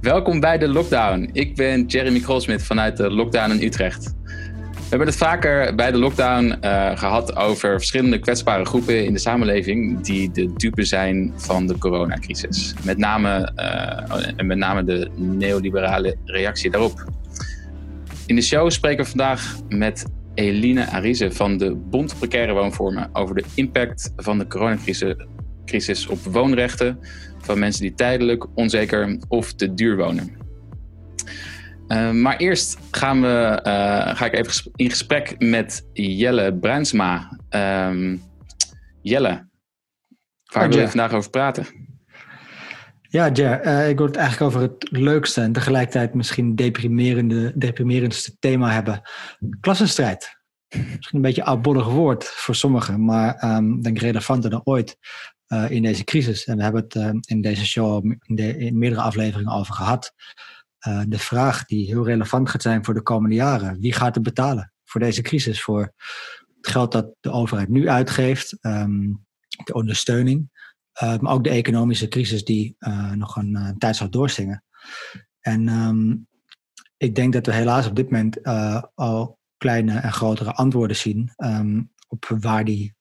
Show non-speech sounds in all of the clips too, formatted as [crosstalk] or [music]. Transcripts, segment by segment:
Welkom bij de Lockdown. Ik ben Jeremy Krolsmit vanuit de Lockdown in Utrecht. We hebben het vaker bij de lockdown uh, gehad over verschillende kwetsbare groepen in de samenleving die de dupe zijn van de coronacrisis. Met name, uh, met name de neoliberale reactie daarop. In de show spreken we vandaag met Eline Arize van de Bond Precaire Woonvormen over de impact van de coronacrisis op woonrechten van mensen die tijdelijk, onzeker of te duur wonen. Uh, maar eerst gaan we, uh, ga ik even in gesprek met Jelle Bruinsma. Um, Jelle, waar wil je vandaag over praten? Ja, Jer, uh, ik wil het eigenlijk over het leukste en tegelijkertijd misschien deprimerende, deprimerendste thema hebben. Klassenstrijd. Misschien een beetje oudbollig woord voor sommigen, maar um, denk relevanter dan ooit uh, in deze crisis. En we hebben het uh, in deze show in, de, in meerdere afleveringen over gehad. Uh, de vraag die heel relevant gaat zijn voor de komende jaren. Wie gaat er betalen voor deze crisis? Voor het geld dat de overheid nu uitgeeft, um, de ondersteuning, maar ook de economische crisis die nog een, tijd zal doorzingen. En um, ik denk dat we helaas op dit moment al kleine en grotere antwoorden zien op waar die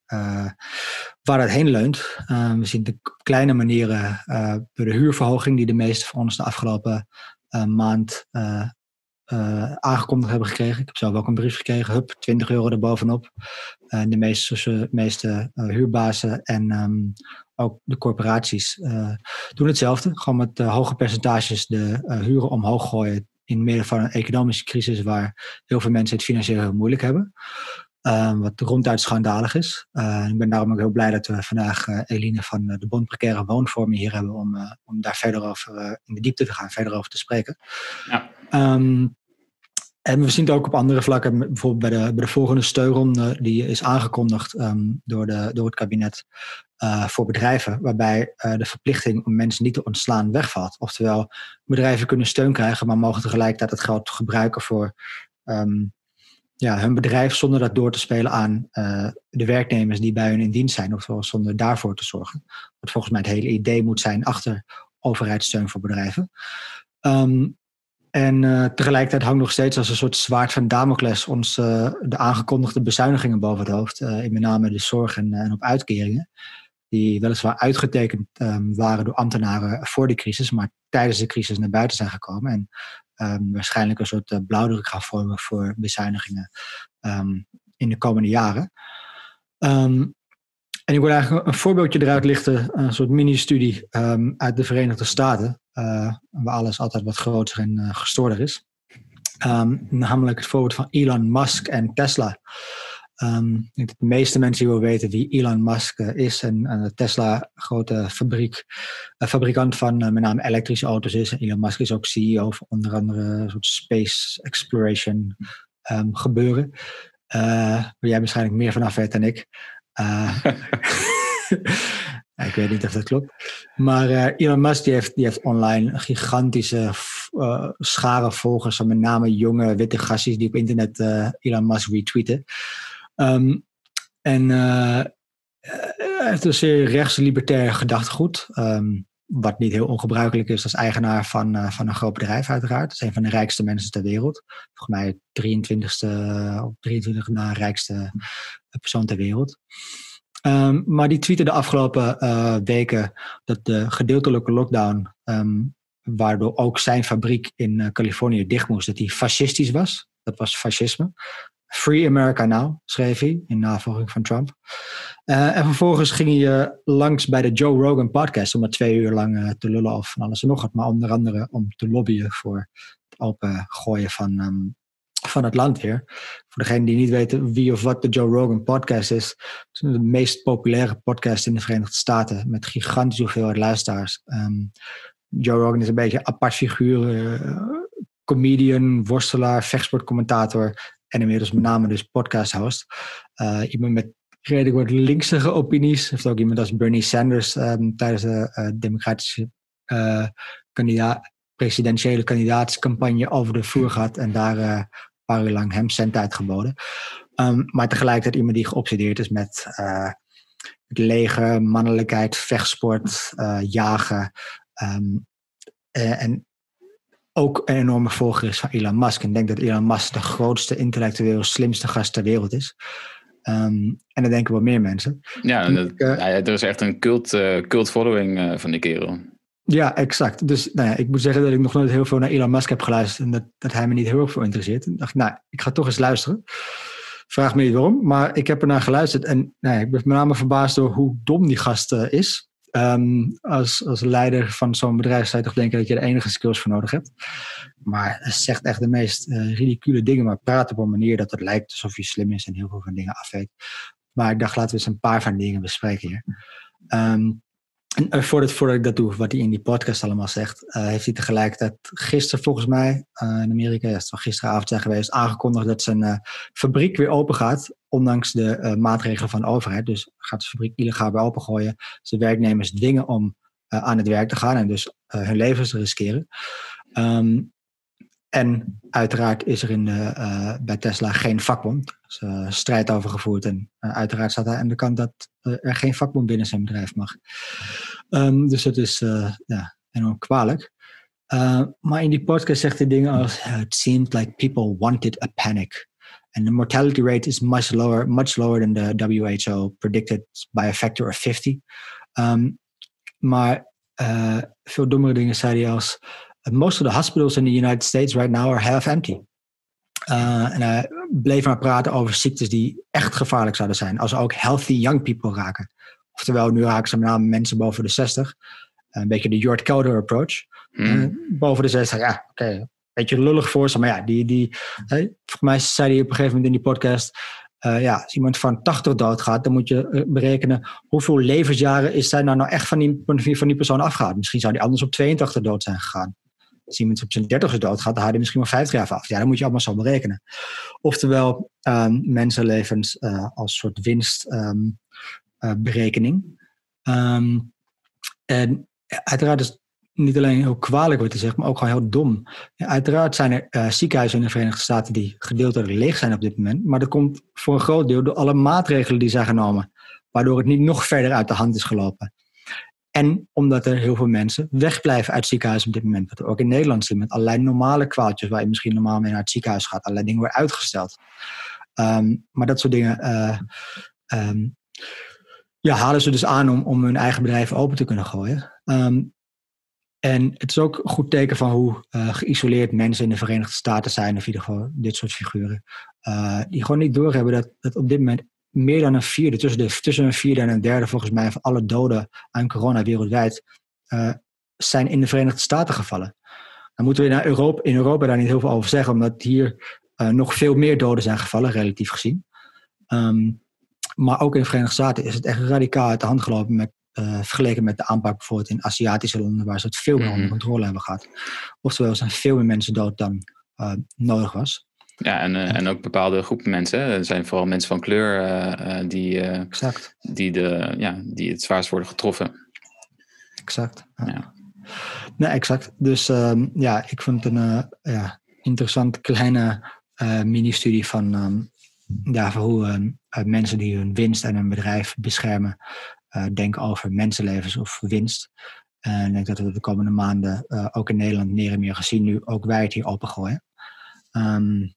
waar het heen leunt. Uh, we zien de kleine manieren uh, de huurverhoging die de meesten van ons de afgelopen maand aangekondigd hebben gekregen. Ik heb zelf ook een brief gekregen, hup, 20 euro erbovenop. de meeste, meeste huurbazen en um, ook de corporaties doen hetzelfde. Gewoon met hoge percentages de huren omhoog gooien in midden van een economische crisis waar heel veel mensen het financieel heel moeilijk hebben. Uh, wat ronduit schandalig is. Uh, ik ben daarom ook heel blij dat we vandaag uh, Eline van de Bond Precaire Woonvormen hier hebben om, om daar verder over in de diepte te gaan, verder over te spreken. Ja. Um, en we zien het ook op andere vlakken, bijvoorbeeld bij de, bij de volgende steunronde, die is aangekondigd um, door, de, door het kabinet voor bedrijven, waarbij de verplichting om mensen niet te ontslaan wegvalt. Oftewel, bedrijven kunnen steun krijgen, maar mogen tegelijkertijd het geld gebruiken voor um, ja, hun bedrijf zonder dat door te spelen aan uh, de werknemers die bij hun in dienst zijn, of zonder daarvoor te zorgen. Wat volgens mij het hele idee moet zijn achter overheidssteun voor bedrijven. Um, en uh, tegelijkertijd hangt nog steeds als een soort zwaard van Damocles ons uh, de aangekondigde bezuinigingen boven het hoofd. in met name de zorg en, en op uitkeringen. Die weliswaar uitgetekend um, waren door ambtenaren voor de crisis, maar tijdens de crisis naar buiten zijn gekomen. En um, waarschijnlijk een soort uh, blauwdruk gaan vormen voor bezuinigingen um, in de komende jaren. Um, en ik wil eigenlijk een voorbeeldje eruit lichten, een soort mini-studie uit de Verenigde Staten, uh, waar alles altijd wat groter en uh, gestoorder is. namelijk het voorbeeld van Elon Musk en Tesla. Ik denk dat de meeste mensen hier wel weten wie Elon Musk uh, is en uh, Tesla, grote fabriek, uh, fabrikant van met name elektrische auto's is. Elon Musk is ook CEO van onder andere een soort space exploration um, gebeuren. waar jij waarschijnlijk meer vanaf weet dan ik. [laughs] ik weet niet of dat klopt. Maar Elon Musk die heeft, die online een gigantische schare volgers met name jonge witte gasties die op internet Elon Musk retweeten. Um, en hij heeft een zeer rechts-libertair gedachtegoed. Um, wat niet heel ongebruikelijk is als eigenaar van, uh, van een groot bedrijf, uiteraard. Dat is een van de rijkste mensen ter wereld. Volgens mij 23ste, of 23 na rijkste persoon ter wereld. Um, maar die tweette de afgelopen weken dat de gedeeltelijke lockdown, waardoor ook zijn fabriek in Californië dicht moest, dat die fascistisch was. Dat was fascisme. Free America Now, schreef hij in navolging van Trump. Uh, en vervolgens ging hij uh, langs bij de Joe Rogan podcast om er twee uur lang uh, te lullen over van alles en nog wat. Maar onder andere om te lobbyen voor het open gooien van, um, van het land weer. Voor degenen die niet weten wie of wat de Joe Rogan podcast is. Het is de meest populaire podcast in de Verenigde Staten met gigantische hoeveelheid luisteraars. Um, Joe Rogan is een beetje een apart figuur. comedian, worstelaar, vechtsportcommentator en inmiddels met name dus podcast host. Uh, iemand met redelijk wat opinies. Heeft ook iemand als Bernie Sanders um, tijdens de uh, democratische uh, kandidaat, presidentiële kandidaatscampagne over de vloer gehad. En daar een paar uur lang hem cent uitgeboden. Um, maar tegelijkertijd iemand die geobsedeerd is met leger, mannelijkheid, vechtsport, jagen. Ehm, en ook een enorme volger is van Elon Musk. En ik denk dat Elon Musk de grootste, intellectueel, slimste gast ter wereld is. Um, en dat denken wel meer mensen. Ja, dat, ja er is echt een cult, uh, cult following van die kerel. Ja, exact. Dus nou ja, ik moet zeggen dat ik nog nooit heel veel naar Elon Musk heb geluisterd en dat, dat hij me niet heel erg veel interesseert. En dacht, nou, ik ga toch eens luisteren. Vraag me niet waarom, maar ik heb ernaar geluisterd en nou ja, ik ben met name verbaasd door hoe dom die gast is. Um, als, als leider van zo'n bedrijf zou je toch denken dat je er enige skills voor nodig hebt. Maar hij zegt echt de meest uh, ridicule dingen, maar praat op een manier dat het lijkt alsof hij slim is en heel veel van dingen afweet. Maar ik dacht, laten we eens een paar van die dingen bespreken hier. En eh, voordat, ik dat doe, wat hij in die podcast allemaal zegt, uh, heeft hij tegelijkertijd gisteren volgens mij in Amerika, ja, het gisteravond zijn geweest, aangekondigd dat zijn fabriek weer open gaat, ondanks de maatregelen van de overheid. Dus gaat de fabriek illegaal weer opengooien, zijn werknemers dwingen om aan het werk te gaan en dus hun levens te riskeren. Um, en uiteraard is er in bij Tesla geen vakbond. Er is uh, strijd over gevoerd. En uiteraard staat hij aan de kant dat er geen vakbond binnen zijn bedrijf mag. Um, dus dat is ja, enorm kwalijk. maar in die podcast zegt hij dingen als: It seemed like people wanted a panic. And the mortality rate is much lower, much lower than the WHO predicted by a factor of 50. Um, maar veel dommere dingen zei hij als most of the hospitals in the United States right now are half empty. Uh, en hij bleef maar praten over ziektes die echt gevaarlijk zouden zijn. Als ook healthy young people raken. Oftewel, nu raken ze met name mensen boven de 60. Een beetje de Jort Kelder approach. Hmm. Uh, boven de 60, ja, oké. Okay. Beetje lullig voor maar ja, die, die, hey, volgens mij zei hij op een gegeven moment in die podcast. Uh, ja, als iemand van 80 doodgaat, dan moet je berekenen hoeveel levensjaren is zij nou, nou echt van die, van die persoon afgehaald. Misschien zou die anders op 82 dood zijn gegaan als iemand op zijn dertigste dood gaat, dan haal je misschien wel 50 jaar af. Ja, dat moet je allemaal zo berekenen. Oftewel, um, mensenlevens uh, als soort winstberekening. Um, um, en uiteraard is niet alleen heel kwalijk wordt te zeggen, maar ook gewoon heel dom. Ja, uiteraard zijn er uh, ziekenhuizen in de Verenigde Staten die gedeeltelijk leeg zijn op dit moment. Maar dat komt voor een groot deel door alle maatregelen die zijn genomen. Waardoor het niet nog verder uit de hand is gelopen. En omdat er heel veel mensen wegblijven uit het ziekenhuis op dit moment. Wat ook in Nederland zien met allerlei normale kwaaltjes waar je misschien normaal mee naar het ziekenhuis gaat. Allerlei dingen worden uitgesteld. Um, maar dat soort dingen uh, um, ja, halen ze dus aan om, om hun eigen bedrijf open te kunnen gooien. Um, en het is ook een goed teken van hoe uh, geïsoleerd mensen in de Verenigde Staten zijn, of in ieder geval dit soort figuren. Uh, die gewoon niet doorhebben dat, dat op dit moment meer dan een vierde, tussen, tussen een vierde en een derde volgens mij, van alle doden aan corona wereldwijd uh, zijn in de Verenigde Staten gevallen. Dan moeten we naar Europa, in Europa daar niet heel veel over zeggen, omdat hier nog veel meer doden zijn gevallen, relatief gezien. Um, maar ook in de Verenigde Staten is het echt radicaal uit de hand gelopen met, uh, vergeleken met de aanpak bijvoorbeeld in Aziatische landen, waar ze het veel meer onder mhm. controle hebben gehad. Oftewel, zijn veel meer mensen dood dan nodig was. Ja, en, uh, en ook bepaalde groepen mensen. Er zijn vooral mensen van kleur die, exact. die, de, ja, die het zwaarst worden getroffen. Exact. Ja. ja. Nee, exact. Dus um, ja, ik vond het een ja, interessant kleine mini-studie van, um, ja, hoe um, mensen die hun winst en hun bedrijf beschermen, denken over mensenlevens of winst. En ik denk dat we de komende maanden ook in Nederland meer en meer gezien, nu ook wij het hier opengooien. Um,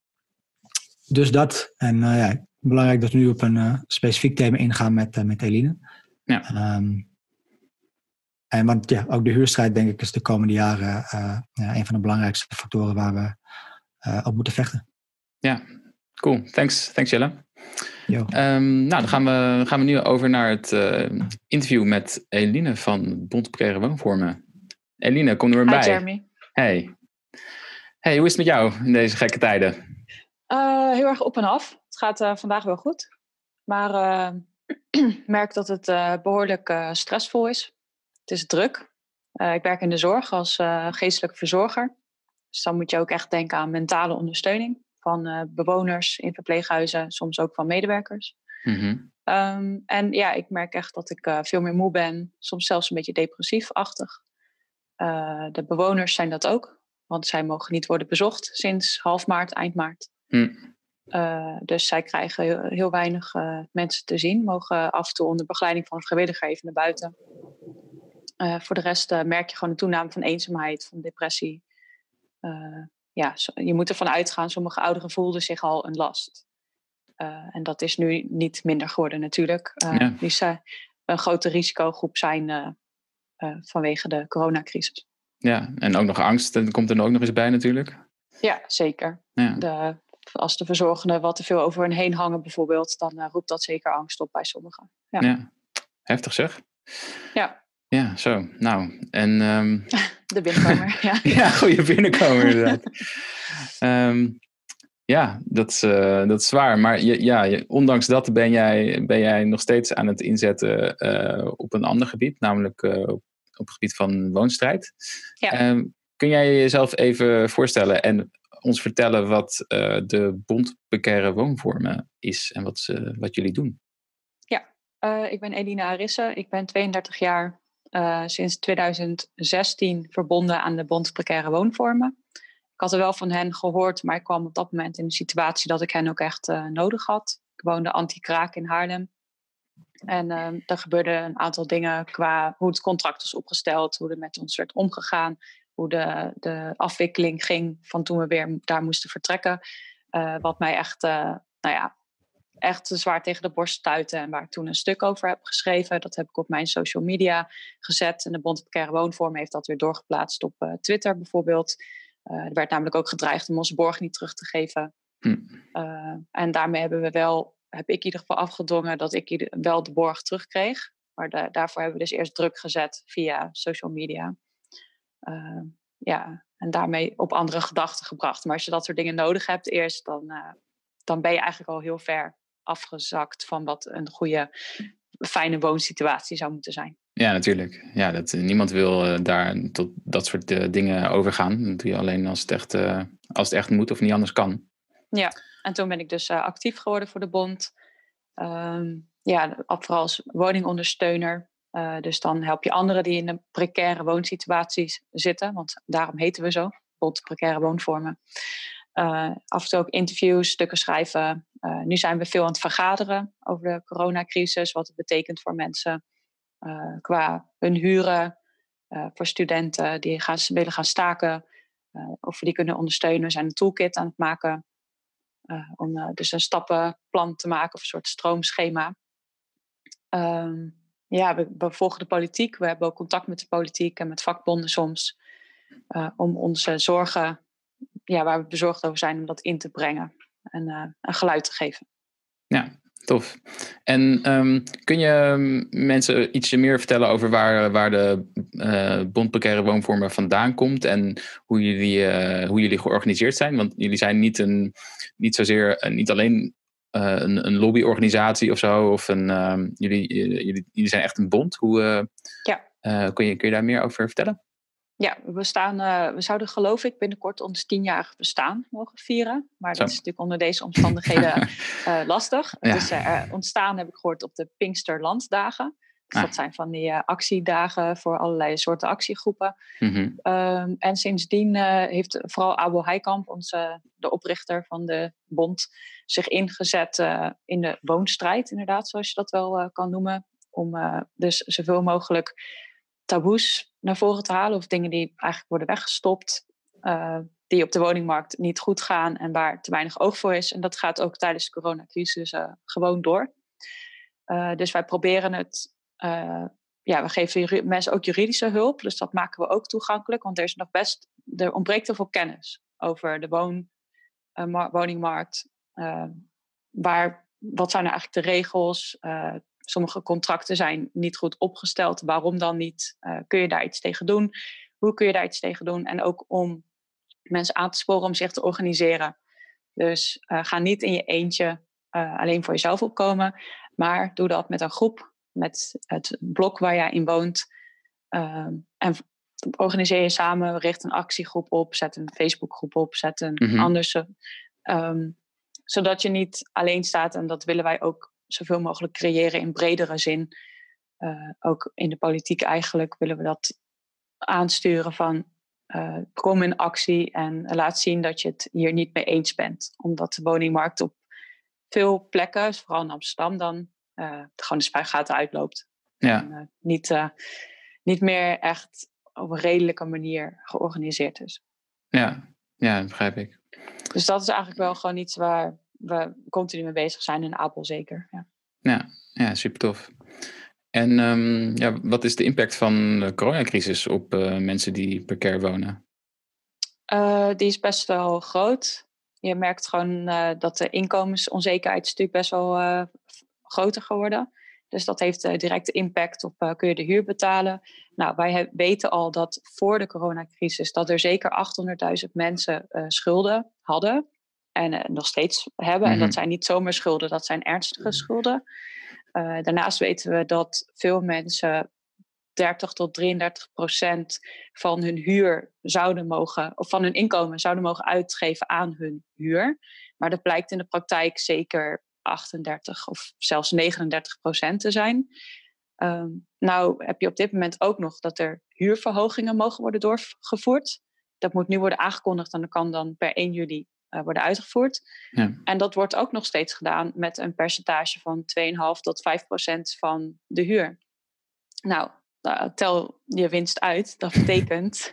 dus dat. En uh, ja, belangrijk dat we nu op een specifiek thema ingaan met, met Eline. Ja. Um, en want ja, ook de huurstrijd denk ik is de komende jaren ja, een van de belangrijkste factoren waar we op moeten vechten. Ja, cool. Thanks, thanks Jelle. Um, nou, dan gaan we, gaan we nu over naar het interview met Eline van Bond Preren Woonvormen. Eline, kom er weer bij. Hi Jeremy. Hey. Hey, hoe is het met jou in deze gekke tijden? Uh, heel erg op en af. Het gaat uh, vandaag wel goed. Maar [clears throat] ik uh, merk dat het behoorlijk stressvol is. Het is druk. ik werk in de zorg als geestelijk verzorger. Dus dan moet je ook echt denken aan mentale ondersteuning van bewoners in verpleeghuizen, soms ook van medewerkers. Mm -hmm. um, en ja, ik merk echt dat ik veel meer moe ben, soms zelfs een beetje depressief-achtig. de bewoners zijn dat ook, want zij mogen niet worden bezocht sinds half maart, eind maart. Hm. dus zij krijgen heel, heel weinig mensen te zien, mogen af en toe onder begeleiding van een vrijwilliger even naar buiten. voor de rest merk je gewoon een toename van eenzaamheid, van depressie. Ja, je moet ervan uitgaan, sommige ouderen voelden zich al een last. en dat is nu niet minder geworden natuurlijk. Ja. Die zijn een grote risicogroep zijn vanwege de coronacrisis. Ja, en ook nog angst dat komt er ook nog eens bij natuurlijk. Ja, zeker. Ja. De, als de verzorgenden wat te veel over hen heen hangen bijvoorbeeld, dan uh, roept dat zeker angst op bij sommigen. Ja, ja. heftig zeg. Ja. Ja, zo. Nou, en... Um... [laughs] de binnenkomer, [laughs] ja. ja, goede binnenkomer inderdaad. um, [laughs] ja, dat is, uh, dat is zwaar. Maar je, ja, ondanks dat ben jij, ben jij nog steeds aan het inzetten uh, op een ander gebied, namelijk op op het gebied van woonstrijd. Ja. Ehm, kun jij jezelf even voorstellen en ons vertellen wat de Bond Bekeerde Woonvormen is en wat, ze, wat jullie doen? Ja, ik ben Elina Arisse. Ik ben 32 jaar uh, sinds 2016 verbonden aan de Bond Precaire Woonvormen. Ik had er wel van hen gehoord, maar ik kwam op dat moment in de situatie dat ik hen ook echt nodig had. Ik woonde anti-kraak in Haarlem. En uh, er gebeurden een aantal dingen qua hoe het contract was opgesteld, hoe er met ons werd omgegaan, hoe de, de afwikkeling ging van toen we weer daar moesten vertrekken. Wat mij echt, nou ja, echt zwaar tegen de borst stuitte en waar ik toen een stuk over heb geschreven. Dat heb ik op mijn social media gezet. En de Bond Precaire Woonvorm heeft dat weer doorgeplaatst op uh, Twitter bijvoorbeeld. er werd namelijk ook gedreigd om onze borg niet terug te geven. Hm. en daarmee hebben we wel heb ik in ieder geval afgedwongen dat ik wel de borg terugkreeg. Maar daarvoor hebben we dus eerst druk gezet via social media. Ja, en daarmee op andere gedachten gebracht. Maar als je dat soort dingen nodig hebt eerst, dan, uh, dan ben je eigenlijk al heel ver afgezakt van wat een goede, fijne woonsituatie zou moeten zijn. Ja, natuurlijk. Ja, dat, niemand wil uh, daar tot dat soort dingen overgaan. Dat doe je alleen als het, echt, als het echt moet of niet anders kan. Ja. En toen ben ik dus actief geworden voor de bond. Um, ja, vooral als woningondersteuner. Dus dan help je anderen die in een precaire woonsituaties zitten. Want daarom heten we zo, bond precaire woonvormen. Uh, af en toe ook interviews, stukken schrijven. nu zijn we veel aan het vergaderen over de coronacrisis. Wat het betekent voor mensen qua hun huren. voor studenten die gaan, willen gaan staken. of we die kunnen ondersteunen. We zijn een toolkit aan het maken om dus een stappenplan te maken of een soort stroomschema. Um, ja, we, we, volgen de politiek. We hebben ook contact met de politiek en met vakbonden soms. Om onze zorgen, ja, waar we bezorgd over zijn, om dat in te brengen en een geluid te geven. Ja, Tof. En um, kun je mensen ietsje meer vertellen over waar, waar de uh, Bond Woonvormen vandaan komt en hoe jullie, uh, hoe jullie georganiseerd zijn? Want jullie zijn niet, een, niet zozeer, niet alleen een, een lobbyorganisatie of zo, of een, um, jullie, jullie, jullie zijn echt een bond. Hoe, ja. kun, je, kun je daar meer over vertellen? Ja, we, staan, uh, we zouden geloof ik binnenkort ons tienjarig bestaan mogen vieren. Maar dat is natuurlijk onder deze omstandigheden uh, [laughs] lastig. Ja. Is uh, ontstaan, heb ik gehoord, op de Pinksterlanddagen. Dus ah. dat zijn van die actiedagen voor allerlei soorten actiegroepen. Mm -hmm. um, en sindsdien heeft vooral Abo Heikamp, onze, de oprichter van de bond, zich ingezet in de woonstrijd, inderdaad, zoals je dat wel kan noemen. Om dus zoveel mogelijk taboes naar voren te halen of dingen die eigenlijk worden weggestopt, uh, die op de woningmarkt niet goed gaan en waar te weinig oog voor is. En dat gaat ook tijdens de coronacrisis uh, gewoon door. Uh, dus wij proberen het, ja, we geven mensen ook juridische hulp, dus dat maken we ook toegankelijk, want er is nog best, er ontbreekt er veel kennis over de woon, woningmarkt. waar, wat zijn nou eigenlijk de regels? Sommige contracten zijn niet goed opgesteld. Waarom dan niet? Uh, kun je daar iets tegen doen? Hoe kun je daar iets tegen doen? En ook om mensen aan te sporen om zich te organiseren. Dus uh, ga niet in je eentje uh, alleen voor jezelf opkomen, maar doe dat met een groep, met het blok waar jij in woont. Ehm, en organiseer je samen, richt een actiegroep op, zet een Facebookgroep op, zet een mm -hmm. andere. Um, zodat je niet alleen staat en dat willen wij ook zoveel mogelijk creëren in bredere zin. Uh, ook in de politiek eigenlijk willen we dat aansturen van kom in actie en laat zien dat je het hier niet mee eens bent. Omdat de woningmarkt op veel plekken, vooral in Amsterdam, dan gewoon de spuigaten uitloopt. Ja. En, niet, niet meer echt op een redelijke manier georganiseerd is. Ja, ja, dat begrijp ik. Dus dat is eigenlijk wel gewoon iets waar we continu mee bezig zijn in Apel zeker. Ja, ja, ja super tof. En um, ja, wat is de impact van de coronacrisis op uh, mensen die precair wonen? Uh, die is best wel groot. Je merkt gewoon uh, dat de inkomensonzekerheid is natuurlijk best wel groter geworden. Dus dat heeft directe impact op kun je de huur betalen. Nou, wij weten al dat voor de coronacrisis dat er zeker 800.000 mensen schulden hadden en nog steeds hebben. Mm -hmm. En dat zijn niet zomaar schulden, dat zijn ernstige schulden. Uh, daarnaast weten we dat veel mensen 30 tot 33 procent van hun huur zouden mogen, of van hun inkomen zouden mogen uitgeven aan hun huur. Maar dat blijkt in de praktijk zeker 38 of zelfs 39 procent te zijn. Um, nou heb je op dit moment ook nog dat er huurverhogingen mogen worden doorgevoerd. Dat moet nu worden aangekondigd en dat kan dan per 1 juli worden uitgevoerd. Ja. En dat wordt ook nog steeds gedaan met een percentage van 2,5 tot 5 procent van de huur. Nou, tel je winst uit. Dat [laughs] betekent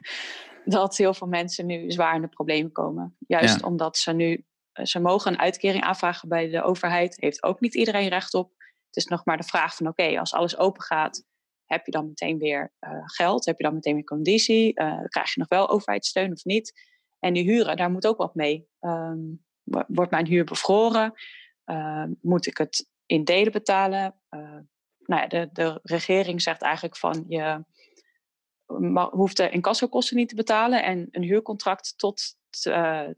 dat heel veel mensen nu zwaar in de problemen komen. Juist Ja. omdat ze nu, ze mogen een uitkering aanvragen bij de overheid. Heeft ook niet iedereen recht op. Het is nog maar de vraag van oké, als alles open gaat, heb je dan meteen weer uh, geld? Heb je dan meteen weer conditie? Uh, krijg je nog wel overheidssteun of niet? En die huren, daar moet ook wat mee. Um, wordt mijn huur bevroren? Uh, moet ik het in delen betalen? Uh, nou ja, de, de regering zegt eigenlijk van je hoeft de incassokosten niet te betalen en een huurcontract tot uh,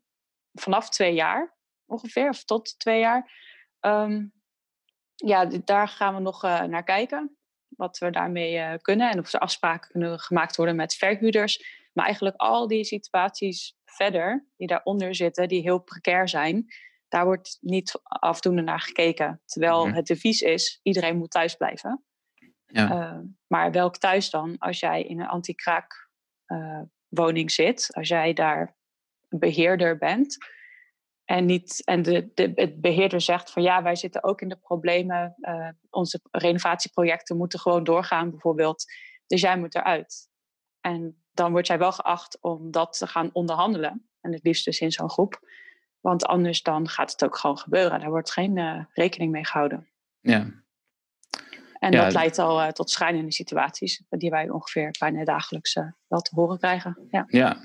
vanaf twee jaar ongeveer, of tot twee jaar. Ja, daar gaan we nog uh, naar kijken. Wat we daarmee uh, kunnen en of er afspraken kunnen gemaakt worden met verhuurders. Maar eigenlijk al die situaties verder, die daaronder zitten, die heel precair zijn, daar wordt niet afdoende naar gekeken. Terwijl mm-hmm. het devies is, iedereen moet thuis blijven. Ja. Uh, maar welk thuis dan? Als jij in een anti-kraak uh, woning zit, als jij daar beheerder bent en, niet, en de, de, het beheerder zegt van ja, wij zitten ook in de problemen, uh, onze renovatieprojecten moeten gewoon doorgaan bijvoorbeeld, dus jij moet eruit. En dan word jij wel geacht om dat te gaan onderhandelen. En het liefst dus in zo'n groep. Want anders dan gaat het ook gewoon gebeuren. Daar wordt geen uh, rekening mee gehouden. Ja. En Ja, dat leidt al uh, tot schrijnende situaties. Die wij ongeveer bijna dagelijks uh, wel te horen krijgen. Ja, Ja,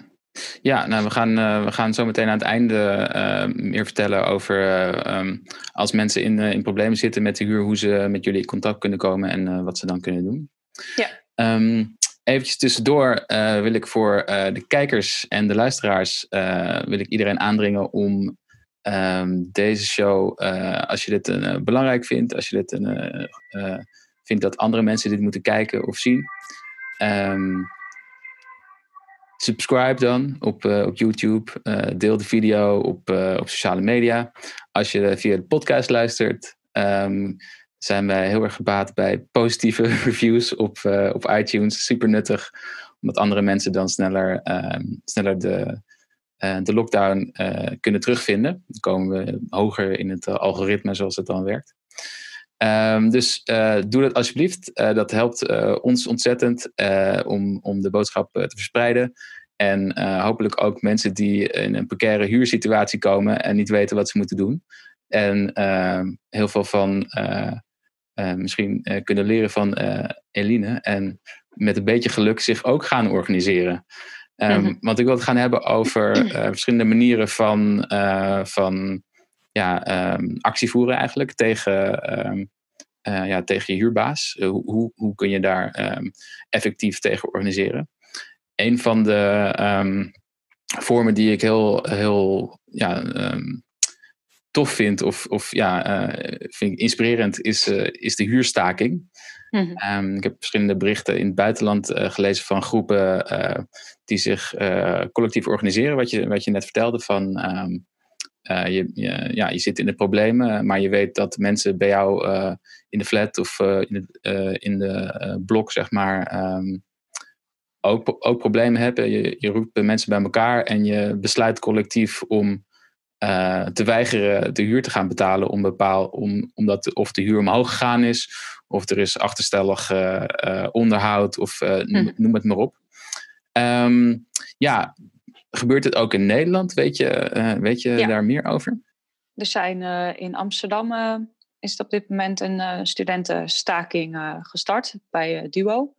ja nou, we, gaan, we gaan zo meteen aan het einde meer vertellen over um, als mensen in, in problemen zitten met de huur, hoe ze met jullie in contact kunnen komen en wat ze dan kunnen doen. Ja. Um, eventjes tussendoor uh, wil ik voor uh, de kijkers en de luisteraars uh, wil ik iedereen aandringen om um, deze show, als je dit belangrijk vindt, als je dit uh, vindt dat andere mensen dit moeten kijken of zien, um, subscribe dan op, op YouTube. Deel de video op, op sociale media. Als je via de podcast luistert, um, zijn wij heel erg gebaat bij positieve [laughs] reviews op, op iTunes. Super nuttig, omdat andere mensen dan sneller, um, sneller de, de lockdown kunnen terugvinden. Dan komen we hoger in het algoritme zoals het dan werkt. Um, dus doe dat alsjeblieft. Dat helpt ons ontzettend om, om de boodschap te verspreiden. En hopelijk ook mensen die in een precaire huursituatie komen en niet weten wat ze moeten doen. En ehm, heel veel van misschien kunnen leren van Eline. En met een beetje geluk zich ook gaan organiseren. Um, mm-hmm. Want ik wil het gaan hebben over verschillende manieren van. van ja, um, actie voeren eigenlijk tegen, um, uh, ja, tegen je huurbaas. Uh, hoe, hoe kun je daar effectief tegen organiseren? Een van de vormen die ik heel, heel ja, tof vind of, of ja, uh, vind ik inspirerend is, is de huurstaking. Mm-hmm. ik heb verschillende berichten in het buitenland gelezen van groepen die zich collectief organiseren. Wat je, wat je net vertelde van uh, je, je, ja, je zit in de problemen, maar je weet dat mensen bij jou in de flat of in, het, in de blok, zeg maar, um, ook, ook problemen hebben. Je, je roept mensen bij elkaar en je besluit collectief om te weigeren de huur te gaan betalen om bepaal, om, omdat of de huur omhoog gegaan is, of er is achterstallig onderhoud, of noem, noem, het maar op. Um, ja, gebeurt het ook in Nederland? Weet je, weet je daar meer over? Er zijn in Amsterdam is het op dit moment een studentenstaking gestart bij Duo.